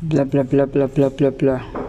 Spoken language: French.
Bla bla bla bla bla bla bla.